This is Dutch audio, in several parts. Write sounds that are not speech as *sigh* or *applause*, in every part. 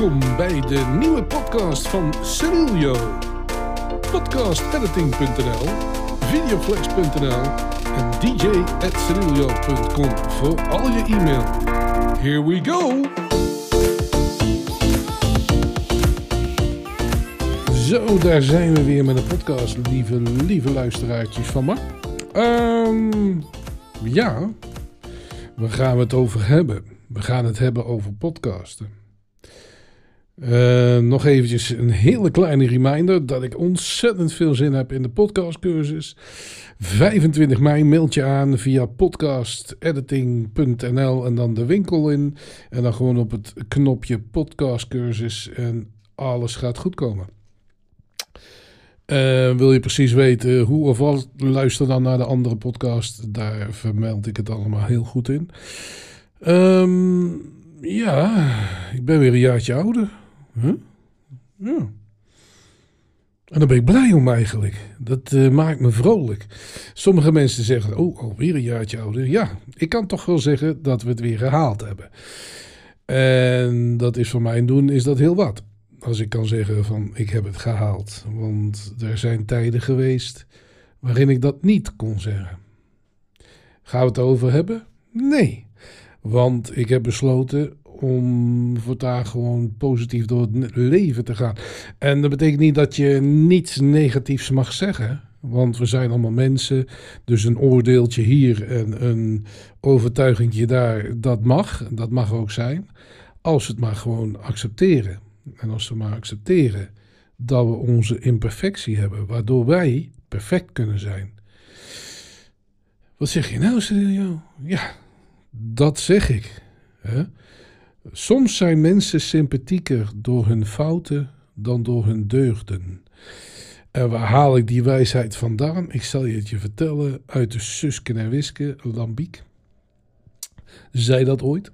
welkom bij de nieuwe podcast van Cerilio. Podcastediting.nl, videoflex.nl en dj.cerilio.com voor al je e-mail. Here we go! Zo, daar zijn we weer met een podcast, lieve, lieve luisteraartjes van me. Ehm, ja, waar gaan we het over hebben? We gaan het hebben over podcasten. Uh, nog eventjes een hele kleine reminder dat ik ontzettend veel zin heb in de podcastcursus. 25 mei mailt je aan via podcastediting.nl en dan de winkel in. En dan gewoon op het knopje podcastcursus en alles gaat goed komen. Uh, wil je precies weten hoe of wat, luister dan naar de andere podcast. Daar vermeld ik het allemaal heel goed in. Um, ja, ik ben weer een jaartje ouder. Ja. En daar ben ik blij om eigenlijk. Dat uh, maakt me vrolijk. Sommige mensen zeggen, oh, alweer een jaartje ouder. Ja, ik kan toch wel zeggen dat we het weer gehaald hebben. En dat is voor mijn doen is dat heel wat. Als ik kan zeggen van, ik heb het gehaald. Want er zijn tijden geweest waarin ik dat niet kon zeggen. Gaan we het over hebben? Nee. Want ik heb besloten om voortaan gewoon positief door het leven te gaan. En dat betekent niet dat je niets negatiefs mag zeggen. Want we zijn allemaal mensen. Dus een oordeeltje hier en een overtuigingje daar, dat mag. Dat mag ook zijn. Als we het maar gewoon accepteren. En als we maar accepteren dat we onze imperfectie hebben, waardoor wij perfect kunnen zijn. Wat zeg je nou, Sergio? Ja, dat zeg ik. Hè? Soms zijn mensen sympathieker door hun fouten dan door hun deugden. En waar haal ik die wijsheid vandaan? Ik zal je het je vertellen uit de Susken en Wiske, Lambiek. Zei dat ooit.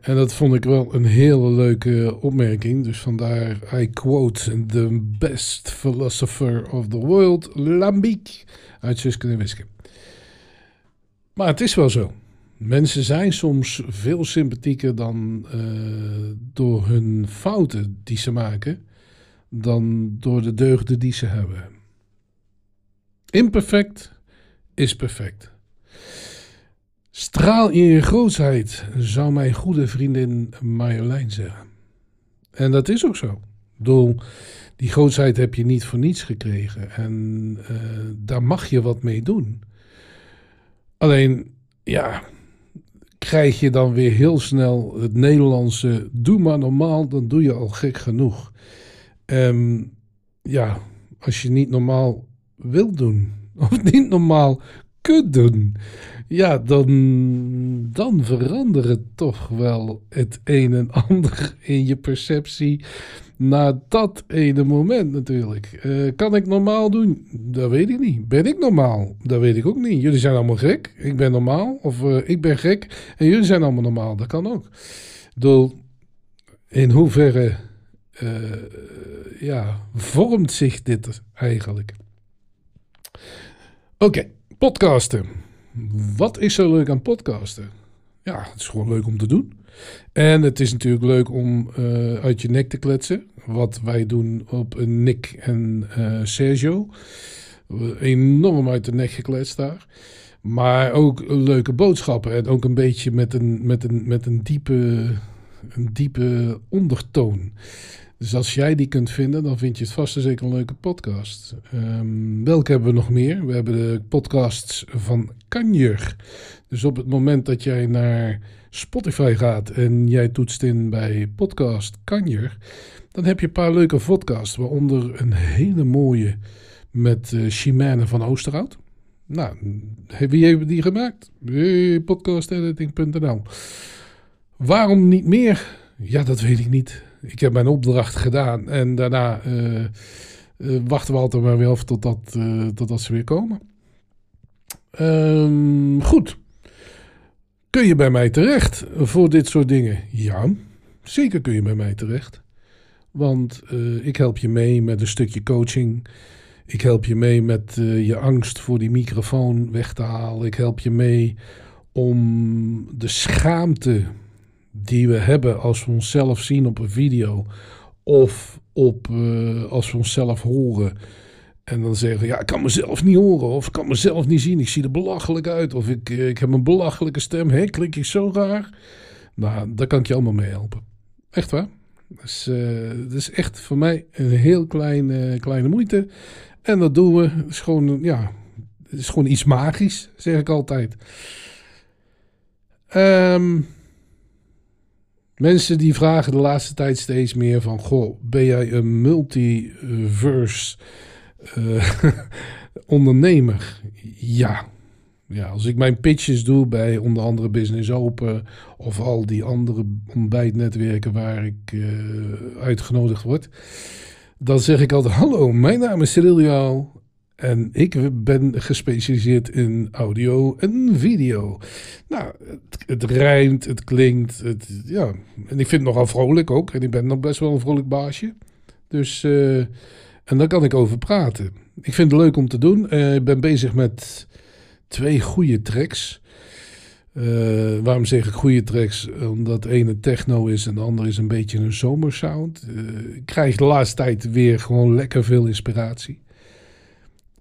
En dat vond ik wel een hele leuke opmerking. Dus vandaar, I quote the best philosopher of the world, Lambiek, uit Susken en Wiske. Maar het is wel zo. Mensen zijn soms veel sympathieker dan uh, door hun fouten die ze maken, dan door de deugden die ze hebben. Imperfect is perfect. Straal in je grootheid, zou mijn goede vriendin Marjolein zeggen. En dat is ook zo. Doel, die grootheid heb je niet voor niets gekregen. En uh, daar mag je wat mee doen. Alleen, ja, krijg je dan weer heel snel het Nederlandse. Doe maar normaal, dan doe je al gek genoeg. Um, ja, als je niet normaal wil doen, *laughs* of niet normaal kunt doen, ja, dan, dan verandert toch wel het een en ander in je perceptie na dat ene moment natuurlijk. Uh, kan ik normaal doen? Dat weet ik niet. Ben ik normaal? Dat weet ik ook niet. Jullie zijn allemaal gek. Ik ben normaal. Of uh, ik ben gek en jullie zijn allemaal normaal. Dat kan ook. Doel, in hoeverre uh, ja, vormt zich dit eigenlijk? Oké, podcasten. Wat is zo leuk aan podcasten? Ja, het is gewoon leuk om te doen. En het is natuurlijk leuk om uh, uit je nek te kletsen. Wat wij doen op Nick en uh, Sergio. Enorm uit de nek gekletst daar. Maar ook leuke boodschappen. En ook een beetje met een, met een, met een, diepe, een diepe ondertoon. Dus als jij die kunt vinden, dan vind je het vast en zeker een leuke podcast. Um, welke hebben we nog meer? We hebben de podcasts van Kanjer. Dus op het moment dat jij naar Spotify gaat en jij toetst in bij podcast Kanjer, dan heb je een paar leuke podcasts, waaronder een hele mooie met uh, van Oosterhout. Nou, wie heeft die gemaakt? Podcastediting.nl. Waarom niet meer? Ja, dat weet ik niet. Ik heb mijn opdracht gedaan en daarna uh, uh, wachten we altijd maar weer af totdat, totdat ze weer komen. Um, goed. Kun je bij mij terecht voor dit soort dingen? Ja, zeker kun je bij mij terecht. Want ik help je mee met een stukje coaching. Ik help je mee met je angst voor die microfoon weg te halen. Ik help je mee om de schaamte die we hebben als we onszelf zien op een video of op, uh, als we onszelf horen. En dan zeggen, ja, ik kan mezelf niet horen of ik kan mezelf niet zien. Ik zie er belachelijk uit of ik, ik heb een belachelijke stem. Hé, klink ik zo raar? Nou, daar kan ik je allemaal mee helpen. Echt waar. Dus uh, dat is echt voor mij een heel klein, uh, kleine moeite. En dat doen we. Het is gewoon, ja, het is gewoon iets magisch, zeg ik altijd. Um, mensen die vragen de laatste tijd steeds meer van... Goh, ben jij een multiverse uh, *laughs* ondernemer? Ja. ja. Als ik mijn pitches doe bij onder andere Business Open... of al die andere ontbijtnetwerken waar ik uh, uitgenodigd word... dan zeg ik altijd... Hallo, mijn naam is Cyrilio en ik ben gespecialiseerd in audio en video. Nou, het, het rijmt, het klinkt, het, ja. En ik vind het nogal vrolijk ook. En ik ben nog best wel een vrolijk baasje. Dus, uh, en daar kan ik over praten. Ik vind het leuk om te doen. Uh, ik ben bezig met twee goede tracks. Uh, waarom zeg ik goede tracks? Omdat de ene techno is en de andere is een beetje een zomersound. ik krijg de laatste tijd weer gewoon lekker veel inspiratie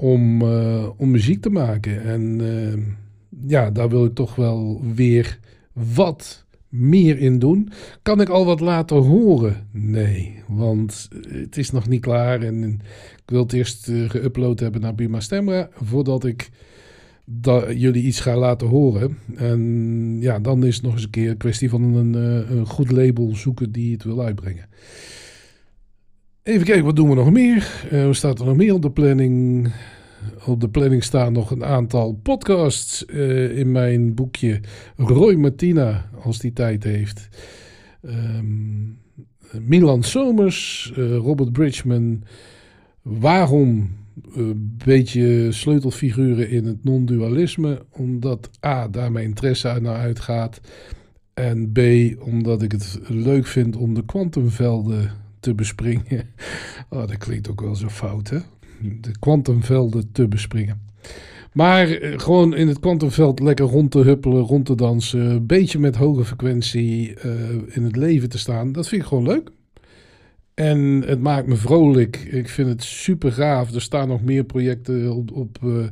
om, uh, om muziek te maken. En uh, ja, daar wil ik toch wel weer wat meer in doen. Kan ik al wat laten horen? Nee, want het is nog niet klaar. En ik wil het eerst uh, geüpload hebben naar Bima Stemra voordat ik dat jullie iets ga laten horen. En ja, dan is het nog eens een keer een kwestie van een, een goed label zoeken die het wil uitbrengen. Even kijken, wat doen we nog meer? Uh, staat er nog meer op de planning? Op de planning staan nog een aantal podcasts uh, in mijn boekje. Roy Martina, als die tijd heeft. Um, Milan Somers, uh, Robert Bridgman. Waarom een beetje sleutelfiguren in het non-dualisme? Omdat A, daar mijn interesse naar uitgaat. En B, omdat ik het leuk vind om de kwantumvelden te bespringen. *laughs* Oh, dat klinkt ook wel zo fout, hè? De kwantumvelden te bespringen. Maar eh, gewoon in het kwantumveld lekker rond te huppelen, rond te dansen. Een beetje met hoge frequentie uh, in het leven te staan. Dat vind ik gewoon leuk. En het maakt me vrolijk. Ik vind het super gaaf. Er staan nog meer projecten op, op, uh,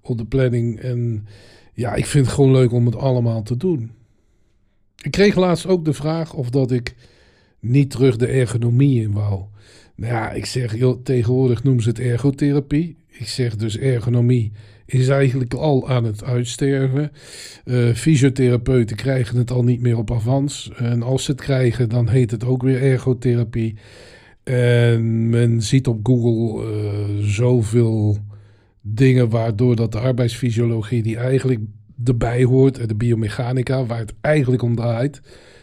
op de planning. En ja, ik vind het gewoon leuk om het allemaal te doen. Ik kreeg laatst ook de vraag of dat ik niet terug de ergonomie in wou. Nou ja, ik zeg, joh, tegenwoordig noemen ze het ergotherapie. Ik zeg dus ergonomie is eigenlijk al aan het uitsterven. Uh, fysiotherapeuten krijgen het al niet meer op avans. En als ze het krijgen, dan heet het ook weer ergotherapie. En men ziet op Google uh, zoveel dingen waardoor dat de arbeidsfysiologie die eigenlijk erbij hoort, de biomechanica, waar het eigenlijk om draait,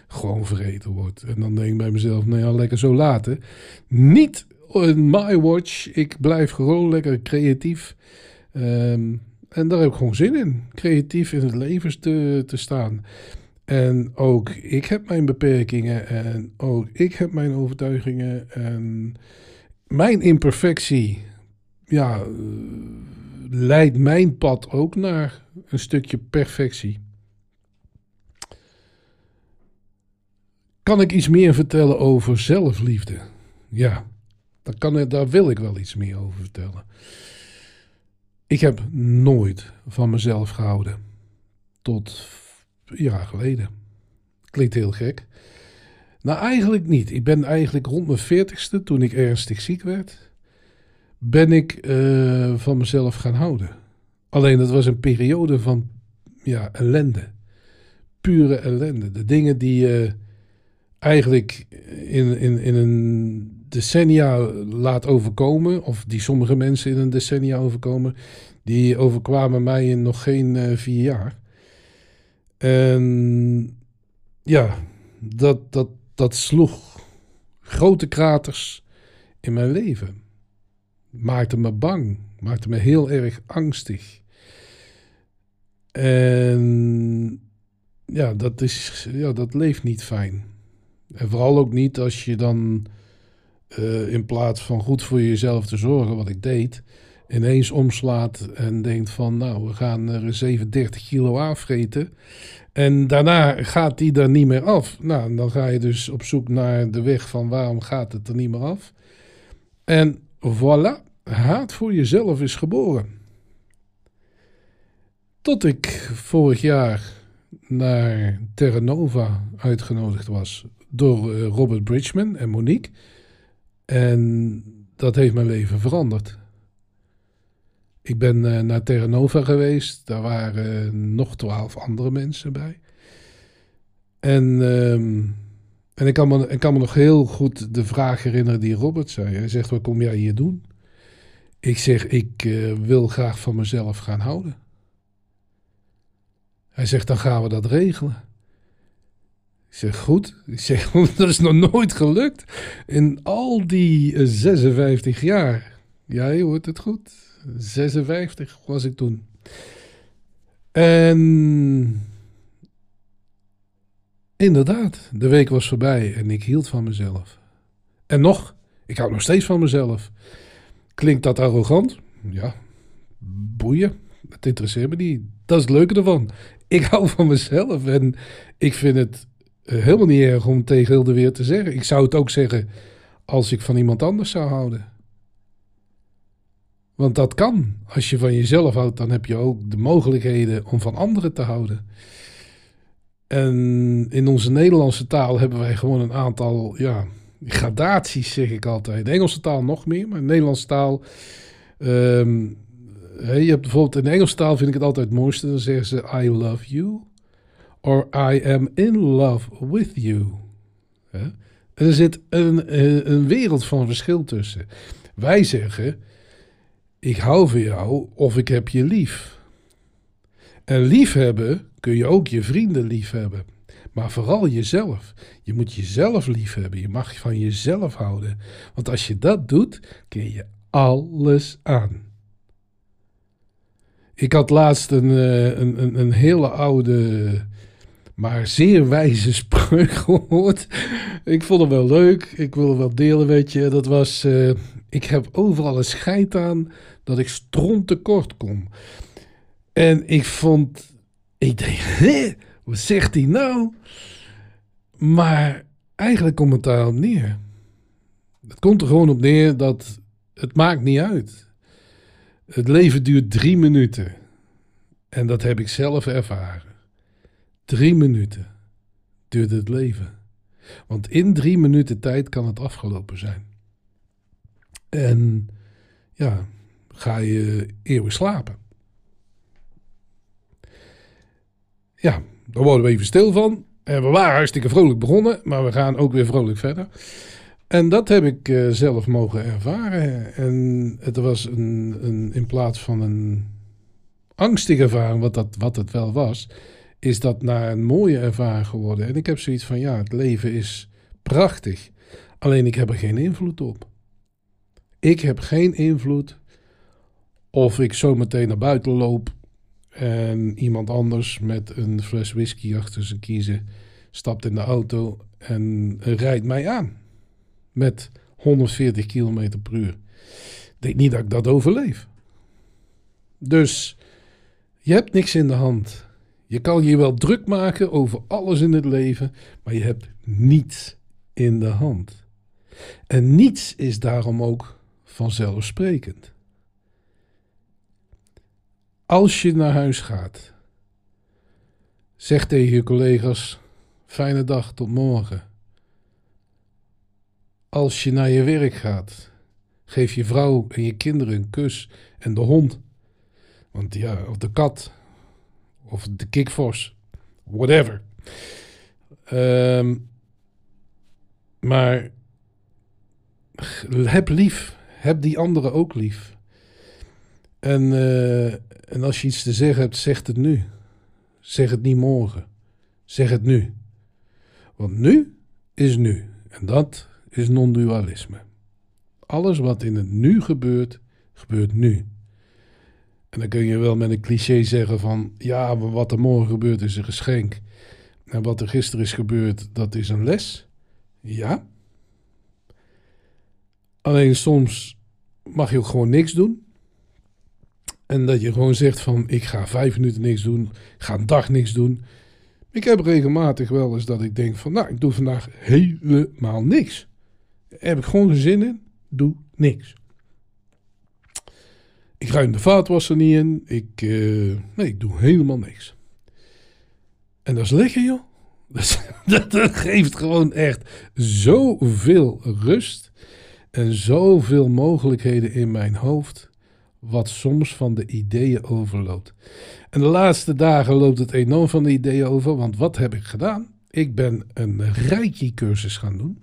gewoon vergeten wordt. En dan denk ik bij mezelf, nou ja, lekker zo laten. Niet in my watch. Ik blijf gewoon lekker creatief. Um, en daar heb ik gewoon zin in. Creatief in het leven te, te staan. En ook ik heb mijn beperkingen en ook ik heb mijn overtuigingen. En mijn imperfectie, ja, leidt mijn pad ook naar een stukje perfectie. Kan ik iets meer vertellen over zelfliefde? Ja, daar, kan, daar wil ik wel iets meer over vertellen. Ik heb nooit van mezelf gehouden. Tot een jaar geleden. Klinkt heel gek. Nou, eigenlijk niet. Ik ben eigenlijk rond mijn veertigste, toen ik ernstig ziek werd, ben ik uh, van mezelf gaan houden. Alleen dat was een periode van ja, ellende. Pure ellende. De dingen die je uh, eigenlijk in, in, in een decennia laat overkomen, of die sommige mensen in een decennia overkomen, die overkwamen mij in nog geen uh, vier jaar. En ja, dat, dat, dat sloeg grote kraters in mijn leven. Maakte me bang, maakte me heel erg angstig. En ja, dat, is, ja, dat leeft niet fijn. En vooral ook niet als je dan uh, in plaats van goed voor jezelf te zorgen, wat ik deed, ineens omslaat en denkt van nou, we gaan er 37 kilo aanvreten. En daarna gaat die er niet meer af. Nou, dan ga je dus op zoek naar de weg van waarom gaat het er niet meer af. En voilà, haat voor jezelf is geboren. Tot ik vorig jaar naar Terra Nova uitgenodigd was door eh, Robert Bridgman en Monique. En dat heeft mijn leven veranderd. Ik ben uh, naar Terra Nova geweest. Daar waren nog twaalf andere mensen bij. En, uh, en ik, kan me, ik kan me nog heel goed de vraag herinneren die Robert zei. Hij zegt, wat kom jij hier doen? Ik zeg, ik uh, wil graag van mezelf gaan houden. Hij zegt, dan gaan we dat regelen. Zeg, goed. Ik zeg, *laughs* dat is nog nooit gelukt. In al die 56 jaar. Ja, je hoort het goed. 56 was ik toen. En inderdaad, de week was voorbij en ik hield van mezelf. En nog, ik hou nog steeds van mezelf. Klinkt dat arrogant? Ja, boeien. Het interesseert me niet. Dat is het leuke ervan. Ik *laughs* hou van mezelf en ik vind het eh, helemaal niet erg om tegen heel wereld te zeggen. Ik zou het ook zeggen als ik van iemand anders zou houden. Want dat kan. Als je van jezelf houdt, dan heb je ook de mogelijkheden om van anderen te houden. En in onze Nederlandse taal hebben wij gewoon een aantal ja, gradaties, zeg ik altijd. De Engelse taal nog meer, maar de Nederlandse taal. Um, je hebt bijvoorbeeld in de Engelse taal vind ik het altijd het mooiste. Dan zeggen ze I love you. Or I am in love with you. er zit een, een wereld van verschil tussen. Wij zeggen ik hou van jou of ik heb je lief. En liefhebben kun je ook je vrienden liefhebben. Maar vooral jezelf. Je moet jezelf liefhebben. Je mag van jezelf houden. Want als je dat doet, kun je alles aan. Ik had laatst een, eh, een, een hele oude, maar zeer wijze *laughs* spreuk gehoord. Ik vond het wel leuk. Ik wil het wel delen, weet je. Dat was, uh, ik heb overal een scheid aan dat ik stront tekort kom. En ik vond, ik dacht, *laughs* wat zegt hij nou? Maar eigenlijk komt het daarop neer. Het komt er gewoon op neer dat het maakt niet uit. Het leven duurt drie minuten. En dat heb ik zelf ervaren. Drie minuten duurt het leven. Want in drie minuten tijd kan het afgelopen zijn. En ja, ga je eeuwig slapen. Ja, daar worden we even stil van. We waren hartstikke vrolijk begonnen, maar we gaan ook weer vrolijk verder. En dat heb ik uh, zelf mogen ervaren. En het was een, een, in plaats van een angstige ervaring, wat, dat, wat het wel was, is dat naar een mooie ervaring geworden. En ik heb zoiets van, ja, het leven is prachtig. Alleen ik heb er geen invloed op. Ik heb geen invloed of ik zo meteen naar buiten loop en iemand anders met een fles whisky achter zijn kiezen stapt in de auto en rijdt mij aan. Met 140 km per uur. Ik denk niet dat ik dat overleef. Dus je hebt niks in de hand. Je kan je wel druk maken over alles in het leven, maar je hebt niets in de hand. En niets is daarom ook vanzelfsprekend. Als je naar huis gaat, zeg tegen je collega's: fijne dag, tot morgen. Als je naar je werk gaat, geef je vrouw en je kinderen een kus en de hond. Want ja, of de kat, of de kikvors, whatever. Um, maar heb lief, heb die anderen ook lief. En, uh, en als je iets te zeggen hebt, zeg het nu. Zeg het niet morgen. Zeg het nu. Want nu is nu. En dat is non-dualisme. Alles wat in het nu gebeurt, gebeurt nu. En dan kun je wel met een cliché zeggen van, ja, wat er morgen gebeurt is een geschenk. En wat er gisteren is gebeurd, dat is een les. Ja. Alleen soms mag je ook gewoon niks doen. En dat je gewoon zegt van ik ga vijf minuten niks doen, ga een dag niks doen. Ik heb regelmatig wel eens dat ik denk van nou, ik doe vandaag helemaal niks. heb ik gewoon geen zin in, doe niks. Ik ruim de vaatwasser niet in. Ik, uh, nee, ik doe helemaal niks. En dat is lekker, joh. *laughs* Dat, dat, geeft gewoon echt zoveel rust en zoveel mogelijkheden in mijn hoofd, wat soms van de ideeën overloopt. En de laatste dagen loopt het enorm van de ideeën over, want wat heb ik gedaan? Ik ben een Reiki-cursus gaan doen.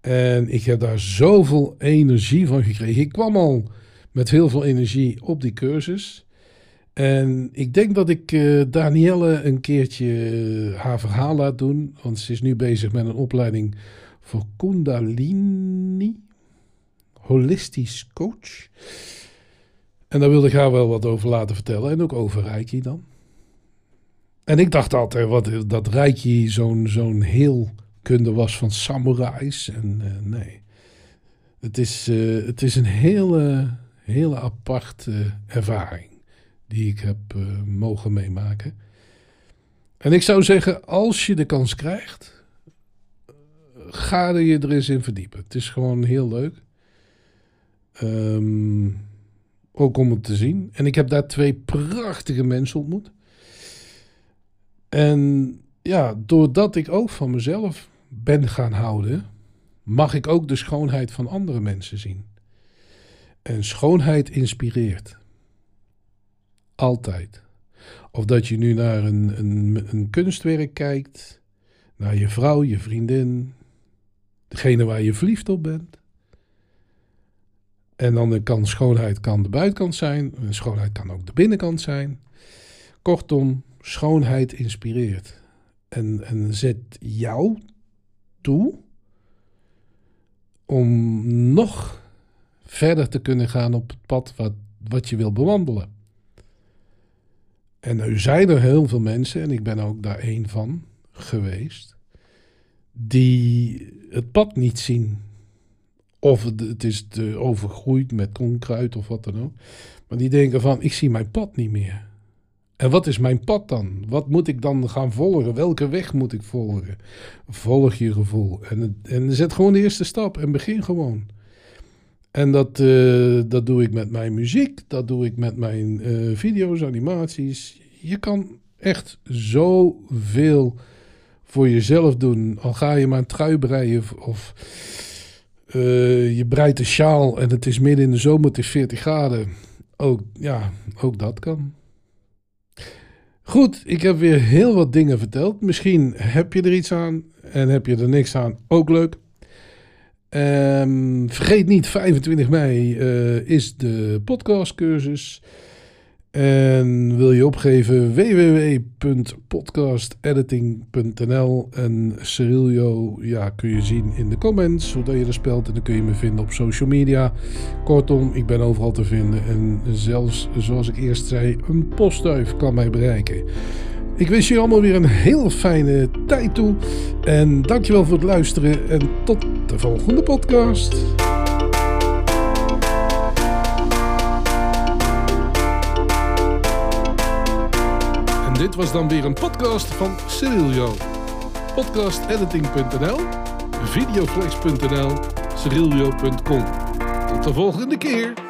En ik heb daar zoveel energie van gekregen. Ik kwam al met heel veel energie op die cursus. En ik denk dat ik uh, Danielle een keertje uh, haar verhaal laat doen. Want ze is nu bezig met een opleiding voor Kundalini. Holistisch coach. En daar wilde ik haar wel wat over laten vertellen. En ook over Reiki dan. En ik dacht altijd wat, dat Reiki zo'n zo'n heel kunde was van samurais. En nee. Het is, het is een hele, hele aparte ervaring die ik heb uh, mogen meemaken. En ik zou zeggen, als je de kans krijgt, ga er je er eens in verdiepen. Het is gewoon heel leuk. Um, ook om het te zien. En ik heb daar twee prachtige mensen ontmoet. En ja, doordat ik ook van mezelf ben gaan houden, mag ik ook de schoonheid van andere mensen zien. En schoonheid inspireert. Altijd. Of dat je nu naar een, een, een kunstwerk kijkt, naar je vrouw, je vriendin, degene waar je verliefd op bent. En dan kan schoonheid kan de buitenkant zijn, en schoonheid kan ook de binnenkant zijn. Kortom, schoonheid inspireert. En, en zet jou toe om nog verder te kunnen gaan op het pad wat, wat je wil bewandelen. En nu zijn er heel veel mensen, en ik ben ook daar één van geweest, die het pad niet zien. Of het is te overgroeid met onkruid of wat dan ook. Maar die denken van, ik zie mijn pad niet meer. En wat is mijn pad dan? Wat moet ik dan gaan volgen? Welke weg moet ik volgen? Volg je gevoel. En, en zet gewoon de eerste stap en begin gewoon. En dat, uh, dat doe ik met mijn muziek, dat doe ik met mijn uh, video's, animaties. Je kan echt zoveel voor jezelf doen. Al ga je maar een trui breien of uh, je breidt een sjaal en het is midden in de zomer, het is 40 graden. Ook, ja, ook dat kan. Goed, ik heb weer heel wat dingen verteld. Misschien heb je er iets aan en heb je er niks aan. Ook leuk. Um, vergeet niet, 25 mei uh, is de podcastcursus. En wil je opgeven www.podcastediting.nl en Cyrilio ja, kun je zien in de comments, zodat je er spelt. En dan kun je me vinden op social media. Kortom, ik ben overal te vinden. En zelfs, zoals ik eerst zei, een postduif kan mij bereiken. Ik wens jullie allemaal weer een heel fijne tijd toe. En dankjewel voor het luisteren. En tot de volgende podcast. En dit was dan weer een podcast van Cyrilio. Podcastediting.nl, videoflex.nl, cyrilio.com. Tot de volgende keer.